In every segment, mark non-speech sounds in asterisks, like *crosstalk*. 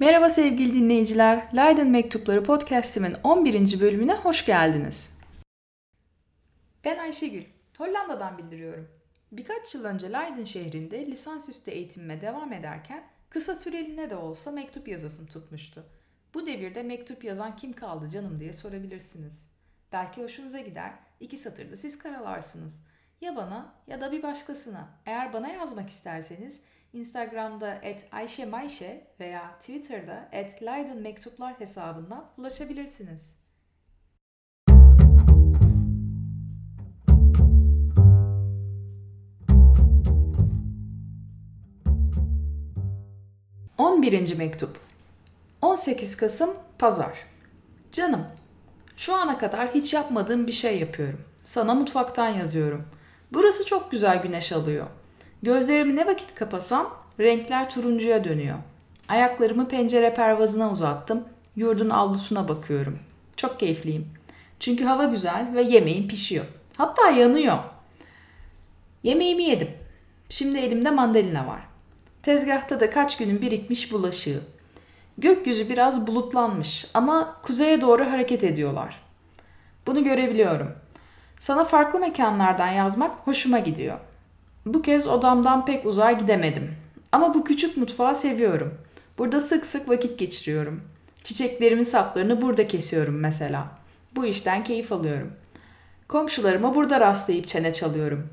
Merhaba sevgili dinleyiciler. Leiden Mektupları podcast'imin 11. bölümüne hoş geldiniz. Ben Ayşegül. Hollanda'dan bildiriyorum. Birkaç yıl önce Leiden şehrinde lisansüstü eğitimime devam ederken kısa süreliğine de olsa mektup yazasım tutmuştu. Bu devirde mektup yazan kim kaldı canım diye sorabilirsiniz. Belki hoşunuza gider, iki satırda siz karalarsınız. Ya bana ya da bir başkasına. Eğer bana yazmak isterseniz Instagram'da et Ayşe Mayşe veya Twitter'da et Leiden Mektuplar hesabından ulaşabilirsiniz. Birinci mektup 18 Kasım Pazar Canım, şu ana kadar hiç yapmadığım bir şey yapıyorum. Sana mutfaktan yazıyorum. Burası çok güzel güneş alıyor. Gözlerimi ne vakit kapasam renkler turuncuya dönüyor. Ayaklarımı pencere pervazına uzattım. Yurdun avlusuna bakıyorum. Çok keyifliyim. Çünkü hava güzel ve yemeğim pişiyor. Hatta yanıyor. Yemeğimi yedim. Şimdi elimde mandalina var. Tezgahta da kaç günün birikmiş bulaşığı. Gökyüzü biraz bulutlanmış ama kuzeye doğru hareket ediyorlar. Bunu görebiliyorum. Sana farklı mekanlardan yazmak hoşuma gidiyor. Bu kez odamdan pek uzağa gidemedim. Ama bu küçük mutfağı seviyorum. Burada sık sık vakit geçiriyorum. Çiçeklerimin saplarını burada kesiyorum mesela. Bu işten keyif alıyorum. Komşularıma burada rastlayıp çene çalıyorum.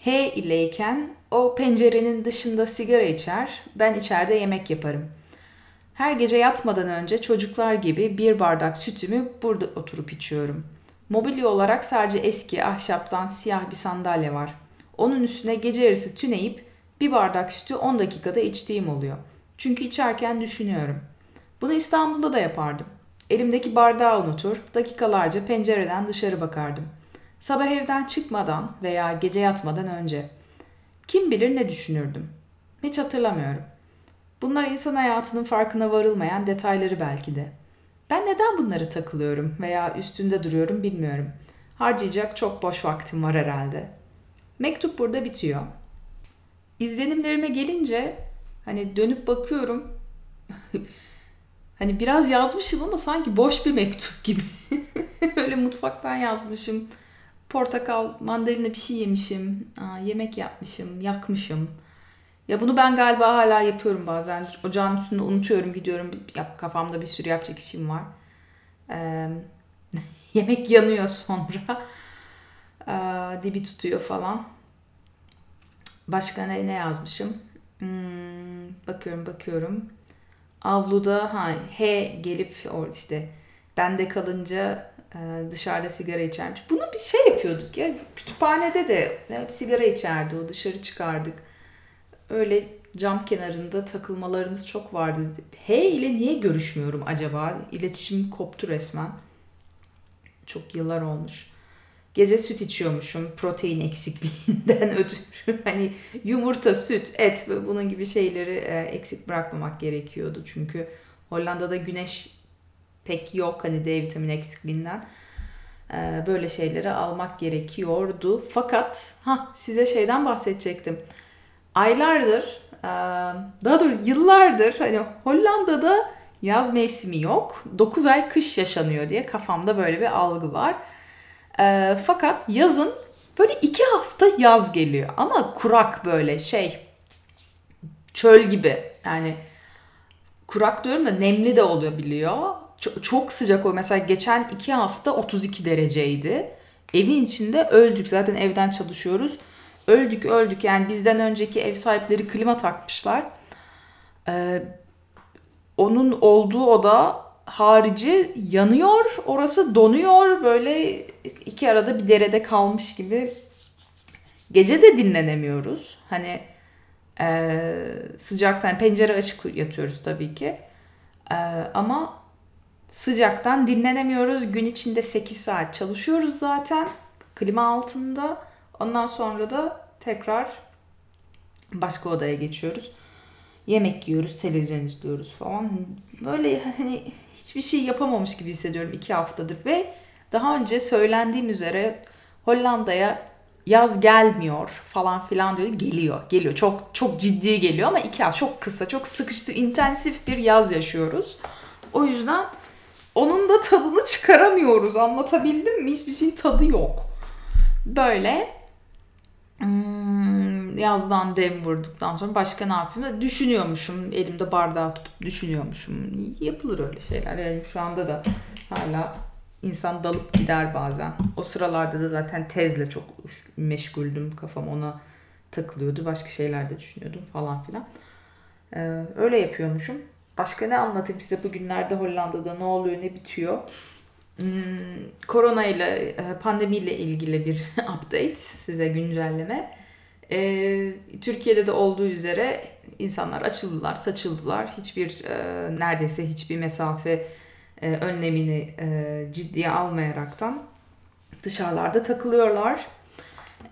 H ileyken o pencerenin dışında sigara içer, ben içeride yemek yaparım. Her gece yatmadan önce çocuklar gibi bir bardak sütümü burada oturup içiyorum. Mobilya olarak sadece eski ahşaptan siyah bir sandalye var. Onun üstüne gece yarısı tüneyip bir bardak sütü 10 dakikada içtiğim oluyor. Çünkü içerken düşünüyorum. Bunu İstanbul'da da yapardım. Elimdeki bardağı unutur, dakikalarca pencereden dışarı bakardım. Sabah evden çıkmadan veya gece yatmadan önce. Kim bilir ne düşünürdüm. Hiç hatırlamıyorum. Bunlar insan hayatının farkına varılmayan detayları belki de. Ben neden bunları takılıyorum veya üstünde duruyorum bilmiyorum. Harcayacak çok boş vaktim var herhalde. Mektup burada bitiyor. İzlenimlerime gelince hani dönüp bakıyorum. *laughs* hani biraz yazmışım ama sanki boş bir mektup gibi. *laughs* Öyle mutfaktan yazmışım. Portakal, mandalina bir şey yemişim. Aa, yemek yapmışım, yakmışım. Ya bunu ben galiba hala yapıyorum bazen. Ocağın üstünde unutuyorum gidiyorum. Yap, kafamda bir sürü yapacak işim var. Ee, *laughs* yemek yanıyor sonra. Ee, dibi tutuyor falan. Başka ne, ne yazmışım? Hmm, bakıyorum bakıyorum. Avluda ha he gelip or işte bende kalınca e, dışarıda sigara içermiş. Bunu bir şey yapıyorduk ya. Kütüphanede de hep sigara içerdi o dışarı çıkardık. Öyle cam kenarında takılmalarımız çok vardı. He ile niye görüşmüyorum acaba? İletişim koptu resmen. Çok yıllar olmuş. Gece süt içiyormuşum protein eksikliğinden *laughs* ötürü. Hani yumurta, süt, et ve bunun gibi şeyleri e, eksik bırakmamak gerekiyordu. Çünkü Hollanda'da güneş pek yok hani D vitamini eksikliğinden. E, böyle şeyleri almak gerekiyordu. Fakat ha size şeyden bahsedecektim. Aylardır, e, daha doğrusu yıllardır hani Hollanda'da yaz mevsimi yok. 9 ay kış yaşanıyor diye kafamda böyle bir algı var. E, fakat yazın böyle iki hafta yaz geliyor ama kurak böyle şey çöl gibi yani kurak diyorum da nemli de oluyor biliyor. Çok, çok sıcak o. Mesela geçen iki hafta 32 dereceydi. Evin içinde öldük. Zaten evden çalışıyoruz. Öldük öldük. Yani bizden önceki ev sahipleri klima takmışlar. Ee, onun olduğu oda harici yanıyor. Orası donuyor. Böyle iki arada bir derede kalmış gibi. Gece de dinlenemiyoruz. Hani e, sıcaktan pencere açık yatıyoruz tabii ki. E, ama sıcaktan dinlenemiyoruz. Gün içinde 8 saat çalışıyoruz zaten. Klima altında. Ondan sonra da tekrar başka odaya geçiyoruz. Yemek yiyoruz, televizyon izliyoruz falan. Böyle hani hiçbir şey yapamamış gibi hissediyorum iki haftadır ve daha önce söylendiğim üzere Hollanda'ya yaz gelmiyor falan filan diyor. Geliyor, geliyor. Çok çok ciddi geliyor ama iki hafta çok kısa, çok sıkıştı, intensif bir yaz yaşıyoruz. O yüzden onun da tadını çıkaramıyoruz. Anlatabildim mi? Hiçbir şeyin tadı yok. Böyle hmm, yazdan dem vurduktan sonra başka ne yapayım? Düşünüyormuşum. Elimde bardağı tutup düşünüyormuşum. Yapılır öyle şeyler. Yani şu anda da hala insan dalıp gider bazen. O sıralarda da zaten tezle çok meşguldüm. Kafam ona takılıyordu. Başka şeyler de düşünüyordum falan filan. Ee, öyle yapıyormuşum. Başka ne anlatayım size bugünlerde Hollanda'da ne oluyor ne bitiyor. Hmm, korona ile e, pandemiyle ilgili bir *laughs* update size güncelleme. Ee, Türkiye'de de olduğu üzere insanlar açıldılar, saçıldılar. Hiçbir e, neredeyse hiçbir mesafe e, önlemini e, ciddiye almayaraktan dışarılarda takılıyorlar.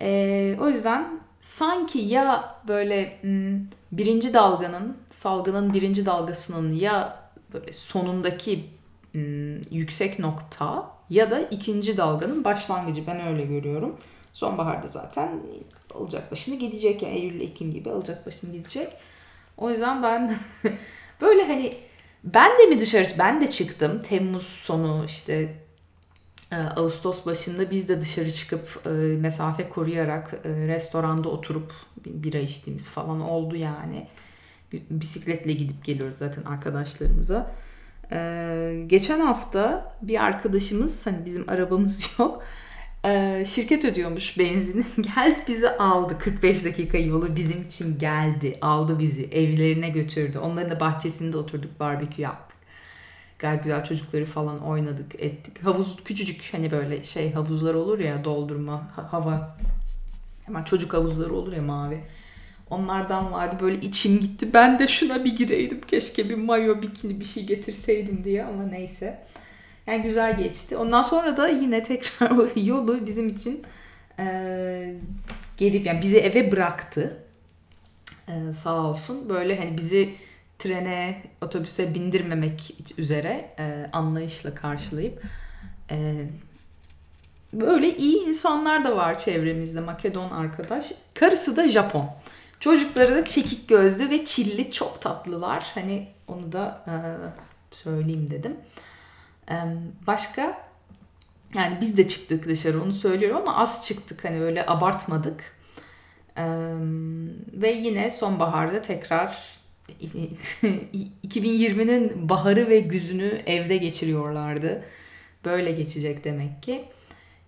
E, o yüzden sanki ya böyle m, birinci dalganın, salgının birinci dalgasının ya böyle sonundaki m, yüksek nokta ya da ikinci dalganın başlangıcı. Ben öyle görüyorum. Sonbaharda zaten alacak başını gidecek. Yani Eylül Ekim gibi alacak başını gidecek. O yüzden ben *laughs* böyle hani ben de mi dışarı ben de çıktım. Temmuz sonu işte e, Ağustos başında biz de dışarı çıkıp e, mesafe koruyarak e, restoranda oturup bira içtiğimiz falan oldu yani. Bisikletle gidip geliyoruz zaten arkadaşlarımıza. Geçen hafta bir arkadaşımız hani bizim arabamız *laughs* yok ee, şirket ödüyormuş benzini. *laughs* geldi bizi aldı. 45 dakika yolu bizim için geldi. Aldı bizi. Evlerine götürdü. Onların da bahçesinde oturduk. Barbekü yaptık. Gayet güzel çocukları falan oynadık ettik. Havuz küçücük hani böyle şey havuzlar olur ya doldurma hava. Hemen çocuk havuzları olur ya mavi. Onlardan vardı böyle içim gitti. Ben de şuna bir gireydim. Keşke bir mayo bikini bir şey getirseydim diye ama neyse. Yani güzel geçti. Ondan sonra da yine tekrar *laughs* o yolu bizim için e, gelip yani bizi eve bıraktı. E, sağ olsun. Böyle hani bizi trene, otobüse bindirmemek üzere e, anlayışla karşılayıp e, böyle iyi insanlar da var çevremizde Makedon arkadaş. Karısı da Japon. Çocukları da çekik gözlü ve çilli çok tatlılar. Hani onu da e, söyleyeyim dedim. Başka yani biz de çıktık dışarı onu söylüyorum ama az çıktık hani öyle abartmadık. Ve yine sonbaharda tekrar *laughs* 2020'nin baharı ve güzünü evde geçiriyorlardı. Böyle geçecek demek ki.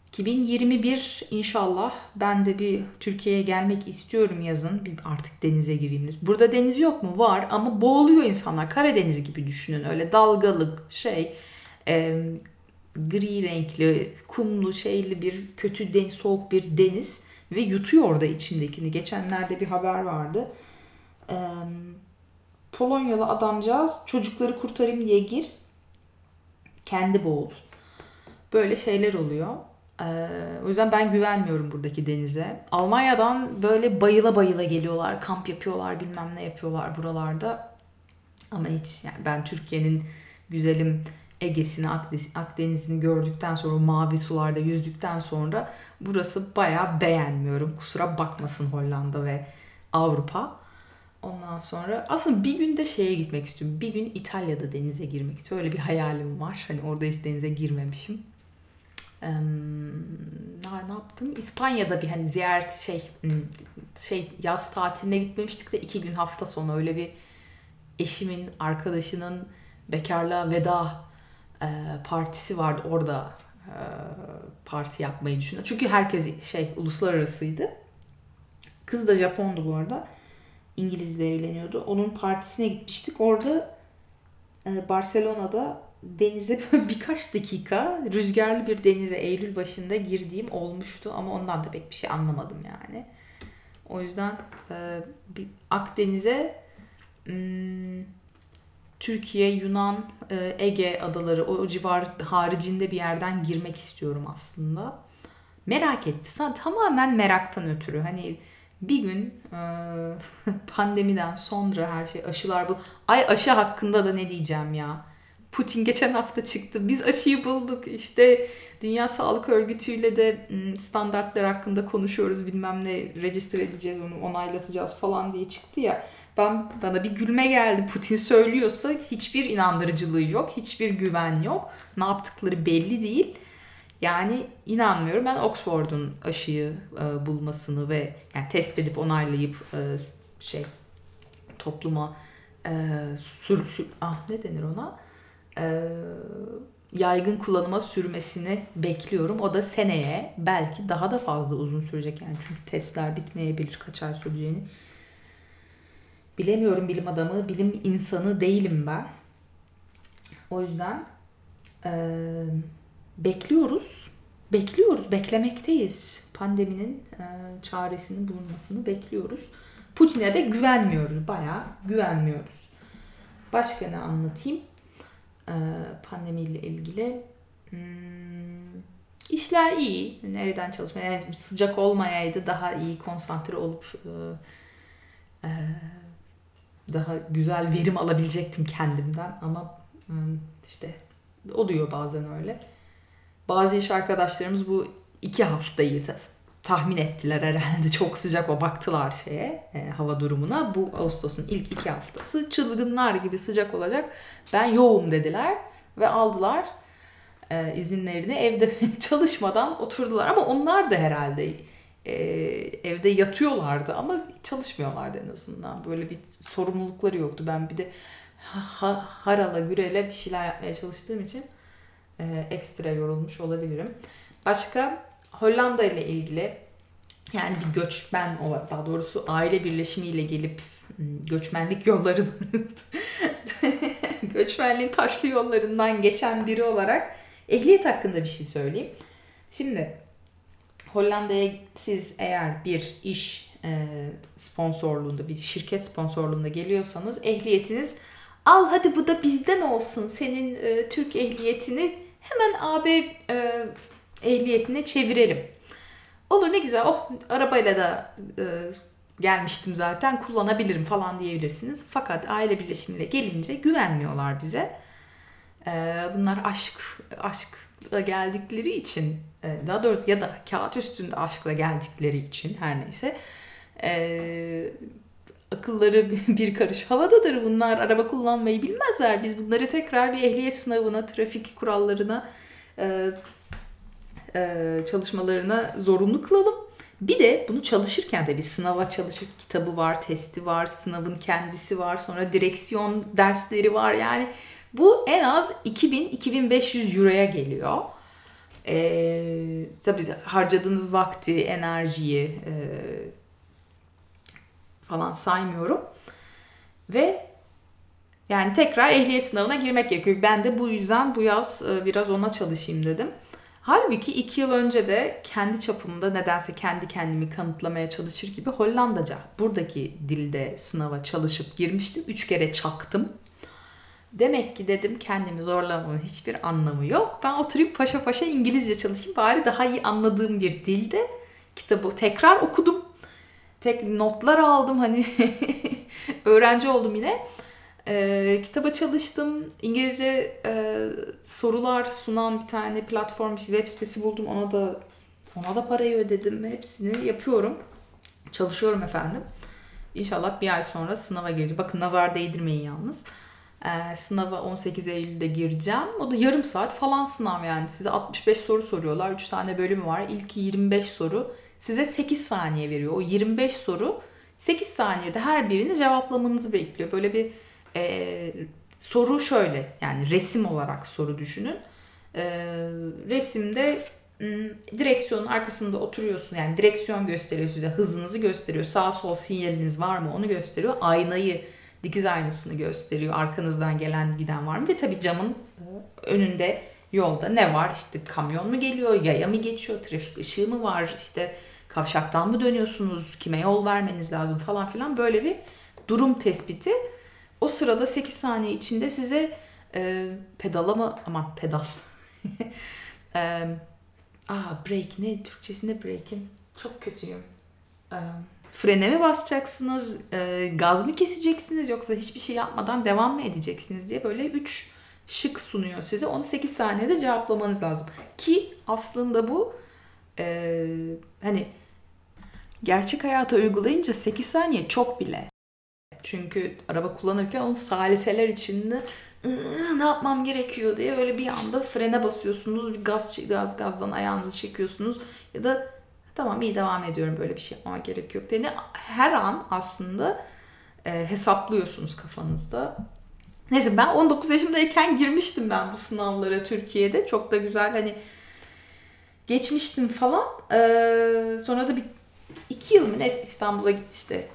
2021 inşallah ben de bir Türkiye'ye gelmek istiyorum yazın. Bir artık denize gireyim. Burada deniz yok mu? Var ama boğuluyor insanlar. Karadeniz gibi düşünün. Öyle dalgalık şey e, gri renkli, kumlu, şeyli bir kötü deniz, soğuk bir deniz ve yutuyor orada içindekini. Geçenlerde bir haber vardı. E, Polonyalı adamcağız çocukları kurtarayım diye gir. Kendi boğul. Böyle şeyler oluyor. Ee, o yüzden ben güvenmiyorum buradaki denize. Almanya'dan böyle bayıla bayıla geliyorlar. Kamp yapıyorlar bilmem ne yapıyorlar buralarda. Ama hiç yani ben Türkiye'nin güzelim Ege'sini, Akdeniz'ini gördükten sonra, mavi sularda yüzdükten sonra burası bayağı beğenmiyorum. Kusura bakmasın Hollanda ve Avrupa. Ondan sonra aslında bir gün de şeye gitmek istiyorum. Bir gün İtalya'da denize girmek istiyorum. Öyle bir hayalim var. Hani orada hiç denize girmemişim. Ee, ne yaptım? İspanya'da bir hani ziyaret şey hmm, şey yaz tatiline gitmemiştik de iki gün hafta sonu öyle bir eşimin arkadaşının bekarlığa veda e, partisi vardı. Orada e, parti yapmayı düşündü. Çünkü herkes şey uluslararasıydı. Kız da Japondu bu arada. İngiliz'le evleniyordu. Onun partisine gitmiştik. Orada e, Barcelona'da denize *laughs* birkaç dakika rüzgarlı bir denize Eylül başında girdiğim olmuştu ama ondan da pek bir şey anlamadım yani. O yüzden e, bir Akdeniz'e hmm, Türkiye, Yunan, e, Ege adaları o, civar haricinde bir yerden girmek istiyorum aslında. Merak etti. Tamamen meraktan ötürü. Hani bir gün e, *laughs* pandemiden sonra her şey aşılar bu. Ay aşı hakkında da ne diyeceğim ya. Putin geçen hafta çıktı. Biz aşıyı bulduk. İşte Dünya Sağlık Örgütü'yle de standartlar hakkında konuşuyoruz. Bilmem ne register edeceğiz onu onaylatacağız falan diye çıktı ya. Ben bana bir gülme geldi. Putin söylüyorsa hiçbir inandırıcılığı yok. Hiçbir güven yok. Ne yaptıkları belli değil. Yani inanmıyorum. Ben Oxford'un aşıyı e, bulmasını ve yani test edip onaylayıp e, şey topluma e, sür, sür ah ne denir ona e, yaygın kullanıma sürmesini bekliyorum. O da seneye belki daha da fazla uzun sürecek yani çünkü testler bitmeyebilir kaç ay süreceğini. Bilemiyorum bilim adamı, bilim insanı değilim ben. O yüzden e, bekliyoruz. Bekliyoruz, beklemekteyiz. Pandeminin e, çaresinin bulunmasını bekliyoruz. Putin'e de güvenmiyoruz, bayağı güvenmiyoruz. Başka ne anlatayım? Ee, pandemiyle ilgili. Hmm, işler iyi. Yani evden çalışma. Yani sıcak olmayaydı daha iyi konsantre olup e, e, daha güzel verim alabilecektim kendimden ama hmm, işte oluyor bazen öyle. Bazı iş arkadaşlarımız bu iki haftayı tahmin ettiler herhalde. *laughs* Çok sıcak o baktılar şeye e, hava durumuna. Bu Ağustos'un ilk iki haftası çılgınlar gibi sıcak olacak. Ben yoğum dediler ve aldılar e, izinlerini evde *laughs* çalışmadan oturdular. Ama onlar da herhalde e, evde yatıyorlardı ama çalışmıyorlardı en azından. Böyle bir sorumlulukları yoktu. Ben bir de ha, harala gürele bir şeyler yapmaya çalıştığım için e, ekstra yorulmuş olabilirim. Başka Hollanda ile ilgili yani bir göçmen olarak daha doğrusu aile birleşimiyle gelip hmm, göçmenlik yolları *laughs* göçmenliğin taşlı yollarından geçen biri olarak ehliyet hakkında bir şey söyleyeyim. Şimdi Hollanda'ya siz eğer bir iş e, sponsorluğunda, bir şirket sponsorluğunda geliyorsanız ehliyetiniz al hadi bu da bizden olsun senin e, Türk ehliyetini hemen AB e, ehliyetine çevirelim. Olur ne güzel oh arabayla da e, gelmiştim zaten kullanabilirim falan diyebilirsiniz. Fakat aile birleşimiyle gelince güvenmiyorlar bize. E, bunlar aşk aşkla geldikleri için e, daha doğrusu ya da kağıt üstünde aşkla geldikleri için her neyse e, akılları bir karış havadadır bunlar araba kullanmayı bilmezler biz bunları tekrar bir ehliyet sınavına trafik kurallarına e, e, çalışmalarına zorunlu kılalım. Bir de bunu çalışırken tabii sınava çalışır kitabı var, testi var, sınavın kendisi var, sonra direksiyon dersleri var. Yani bu en az 2000-2500 euroya geliyor. Ee, tabii harcadığınız vakti, enerjiyi e, falan saymıyorum. Ve yani tekrar ehliyet sınavına girmek gerekiyor. Ben de bu yüzden bu yaz e, biraz ona çalışayım dedim. Halbuki iki yıl önce de kendi çapımda nedense kendi kendimi kanıtlamaya çalışır gibi Hollandaca buradaki dilde sınava çalışıp girmiştim. Üç kere çaktım. Demek ki dedim kendimi zorlamanın hiçbir anlamı yok. Ben oturayım paşa paşa İngilizce çalışayım. Bari daha iyi anladığım bir dilde kitabı tekrar okudum. Tek notlar aldım hani *laughs* öğrenci oldum yine. E, kitaba çalıştım. İngilizce e, sorular sunan bir tane platform, bir web sitesi buldum. Ona da ona da parayı ödedim. Hepsini yapıyorum. Çalışıyorum efendim. İnşallah bir ay sonra sınava gireceğim. Bakın nazar değdirmeyin yalnız. Ee, sınava 18 Eylül'de gireceğim. O da yarım saat falan sınav yani. Size 65 soru soruyorlar. 3 tane bölüm var. İlki 25 soru. Size 8 saniye veriyor. O 25 soru 8 saniyede her birini cevaplamanızı bekliyor. Böyle bir e, soru şöyle yani resim olarak soru düşünün. E, resimde direksiyonun arkasında oturuyorsun yani direksiyon gösteriyor size hızınızı gösteriyor sağ sol sinyaliniz var mı onu gösteriyor aynayı dikiz aynasını gösteriyor arkanızdan gelen giden var mı? Ve tabii camın önünde yolda ne var? İşte kamyon mu geliyor yaya mı geçiyor trafik ışığı mı var? İşte kavşaktan mı dönüyorsunuz? Kime yol vermeniz lazım falan filan. Böyle bir durum tespiti o sırada 8 saniye içinde size e, pedala mı aman pedal *laughs* e, aa break ne Türkçesinde break'in çok kötüyüm e, frene mi basacaksınız e, gaz mı keseceksiniz yoksa hiçbir şey yapmadan devam mı edeceksiniz diye böyle 3 şık sunuyor size. Onu 8 saniyede cevaplamanız lazım. Ki aslında bu e, hani gerçek hayata uygulayınca 8 saniye çok bile. Çünkü araba kullanırken onu saliseler içinde ne yapmam gerekiyor diye böyle bir anda frene basıyorsunuz. Bir gaz, gaz gazdan ayağınızı çekiyorsunuz. Ya da tamam iyi devam ediyorum böyle bir şey yapmama gerek yok diye. Her an aslında e, hesaplıyorsunuz kafanızda. Neyse ben 19 yaşımdayken girmiştim ben bu sınavlara Türkiye'de. Çok da güzel hani geçmiştim falan. Ee, sonra da bir iki yıl mı net İstanbul'a işte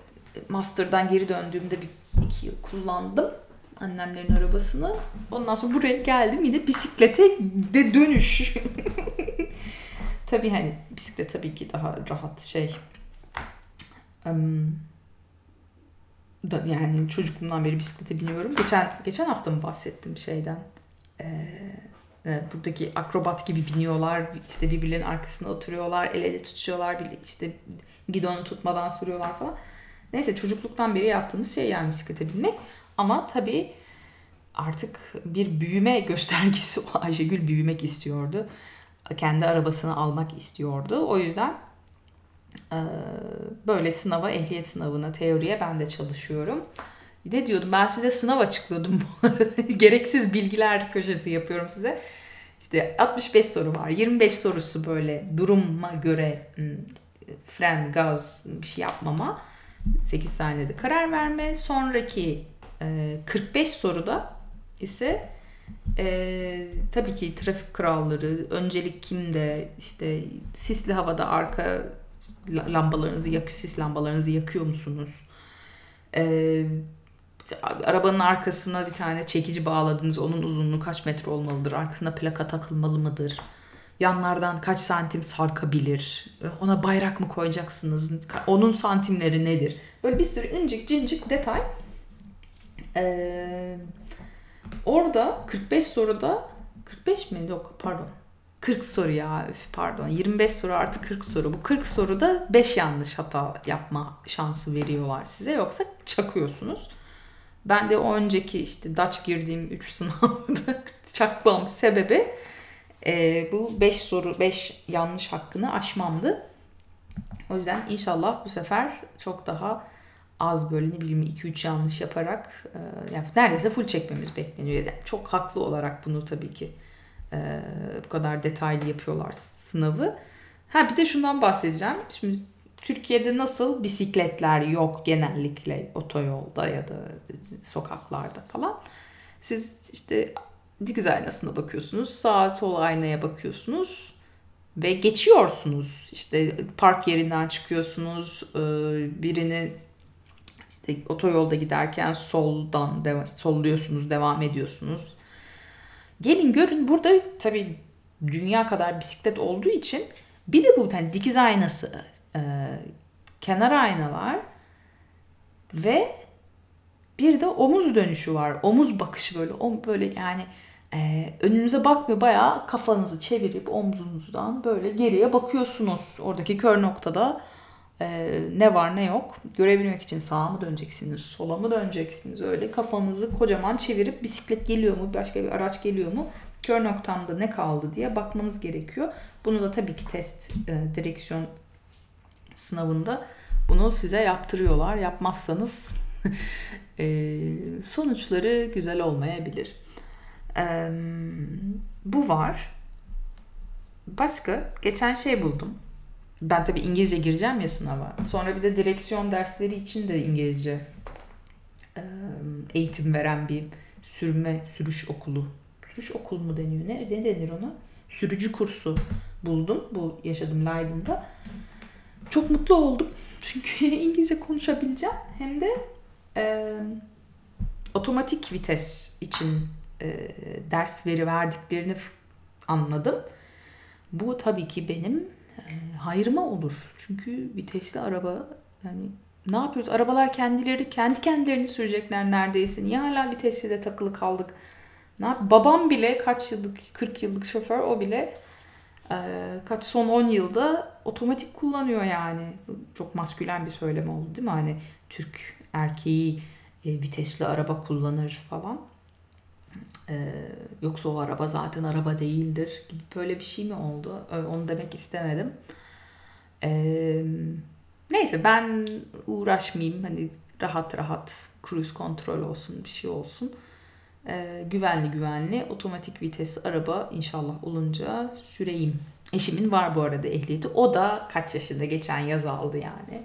master'dan geri döndüğümde bir iki yıl kullandım annemlerin arabasını. Ondan sonra buraya geldim yine bisiklete de dönüş. *laughs* tabii hani bisiklet tabii ki daha rahat şey. Um, da, yani çocukluğumdan beri bisiklete biniyorum. Geçen geçen hafta mı bahsettim şeyden? Ee, buradaki akrobat gibi biniyorlar. işte birbirlerinin arkasında oturuyorlar. El ele tutuyorlar. işte gidonu tutmadan sürüyorlar falan. Neyse çocukluktan beri yaptığımız şey yani bisiklete binmek. Ama tabii artık bir büyüme *laughs* göstergesi. Ayşegül büyümek istiyordu. Kendi arabasını almak istiyordu. O yüzden böyle sınava, ehliyet sınavına, teoriye ben de çalışıyorum. Ne diyordum? Ben size sınav açıklıyordum bu arada. *laughs* Gereksiz bilgiler köşesi yapıyorum size. İşte 65 soru var. 25 sorusu böyle duruma göre fren, gaz bir şey yapmama. 8 saniyede karar verme. Sonraki 45 soruda ise e, tabii ki trafik kuralları, öncelik kimde, işte sisli havada arka lambalarınızı yakıyor, sis lambalarınızı yakıyor musunuz? Ee, arabanın arkasına bir tane çekici bağladınız. Onun uzunluğu kaç metre olmalıdır? Arkasına plaka takılmalı mıdır? Yanlardan kaç santim sarkabilir? Ona bayrak mı koyacaksınız? Onun santimleri nedir? Böyle bir sürü incik cincik detay. Ee, orada 45 soruda 45 mi? Yok pardon. 40 soru ya üf, pardon 25 soru artı 40 soru. Bu 40 soruda 5 yanlış hata yapma şansı veriyorlar size yoksa çakıyorsunuz. Ben de o önceki işte Dutch girdiğim 3 *laughs* sınavda çakmam sebebi e, bu 5 soru 5 yanlış hakkını aşmamdı. O yüzden inşallah bu sefer çok daha az böyle ne bileyim 2-3 yanlış yaparak e, yani neredeyse full çekmemiz bekleniyor. Yani çok haklı olarak bunu tabii ki e, bu kadar detaylı yapıyorlar sınavı. Ha bir de şundan bahsedeceğim. Şimdi Türkiye'de nasıl bisikletler yok genellikle otoyolda ya da sokaklarda falan. Siz işte dikiz aynasına bakıyorsunuz. Sağ sol aynaya bakıyorsunuz. Ve geçiyorsunuz. İşte park yerinden çıkıyorsunuz. E, birini işte otoyolda giderken soldan devam, solluyorsunuz, devam ediyorsunuz. Gelin görün burada tabii dünya kadar bisiklet olduğu için bir de bu hani dikiz aynası, e, kenar aynalar ve bir de omuz dönüşü var. Omuz bakışı böyle, o böyle yani e, önünüze bakmıyor bayağı kafanızı çevirip omzunuzdan böyle geriye bakıyorsunuz. Oradaki kör noktada e, ne var ne yok görebilmek için sağa mı döneceksiniz, sola mı döneceksiniz öyle kafanızı kocaman çevirip bisiklet geliyor mu, başka bir araç geliyor mu, kör noktamda ne kaldı diye bakmanız gerekiyor. Bunu da tabii ki test e, direksiyon sınavında bunu size yaptırıyorlar. Yapmazsanız *laughs* e, sonuçları güzel olmayabilir. E, bu var. Başka geçen şey buldum ben tabii İngilizce gireceğim ya sınava. Sonra bir de direksiyon dersleri için de İngilizce eğitim veren bir sürme, sürüş okulu. Sürüş okulu mu deniyor? Ne, ne denir ona? Sürücü kursu buldum bu yaşadığım Leiden'da. Çok mutlu oldum. *laughs* Çünkü İngilizce konuşabileceğim. Hem de e, otomatik vites için e, ders veri verdiklerini anladım. Bu tabii ki benim e, hayrıma olur. Çünkü vitesli araba yani ne yapıyoruz? Arabalar kendileri kendi kendilerini sürecekler neredeyse. Niye hala vitesli de takılı kaldık? Ne yap? Babam bile kaç yıllık 40 yıllık şoför o bile e, kaç son 10 yılda otomatik kullanıyor yani. Çok maskülen bir söylem oldu değil mi? Hani Türk erkeği e, vitesli araba kullanır falan. Ee, yoksa o araba zaten araba değildir gibi böyle bir şey mi oldu? Onu demek istemedim. Ee, neyse ben uğraşmayayım. Hani rahat rahat cruise kontrol olsun bir şey olsun. Ee, güvenli güvenli otomatik vites araba inşallah olunca süreyim. Eşimin var bu arada ehliyeti. O da kaç yaşında geçen yaz aldı yani.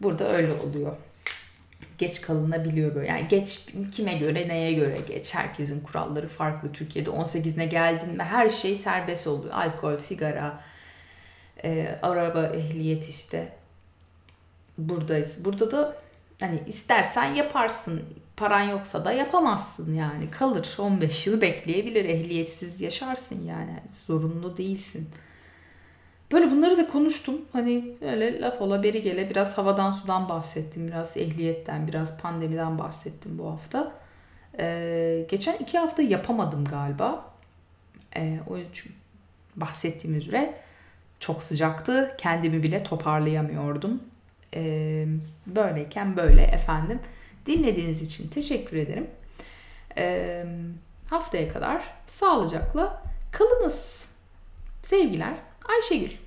Burada öyle oluyor. Geç kalınabiliyor böyle. Yani geç kime göre neye göre geç. Herkesin kuralları farklı. Türkiye'de 18'ine geldin mi her şey serbest oluyor. Alkol, sigara, e, araba ehliyet işte. Buradayız. Burada da hani istersen yaparsın. Paran yoksa da yapamazsın yani. Kalır 15 yıl bekleyebilir. Ehliyetsiz yaşarsın yani. Zorunlu değilsin. Böyle bunları da konuştum. Hani öyle laf ola beri gele biraz havadan sudan bahsettim. Biraz ehliyetten, biraz pandemiden bahsettim bu hafta. Ee, geçen iki hafta yapamadım galiba. Ee, o bahsettiğim üzere çok sıcaktı. Kendimi bile toparlayamıyordum. Ee, böyleyken böyle efendim. Dinlediğiniz için teşekkür ederim. Ee, haftaya kadar sağlıcakla kalınız. Sevgiler Ayşegül.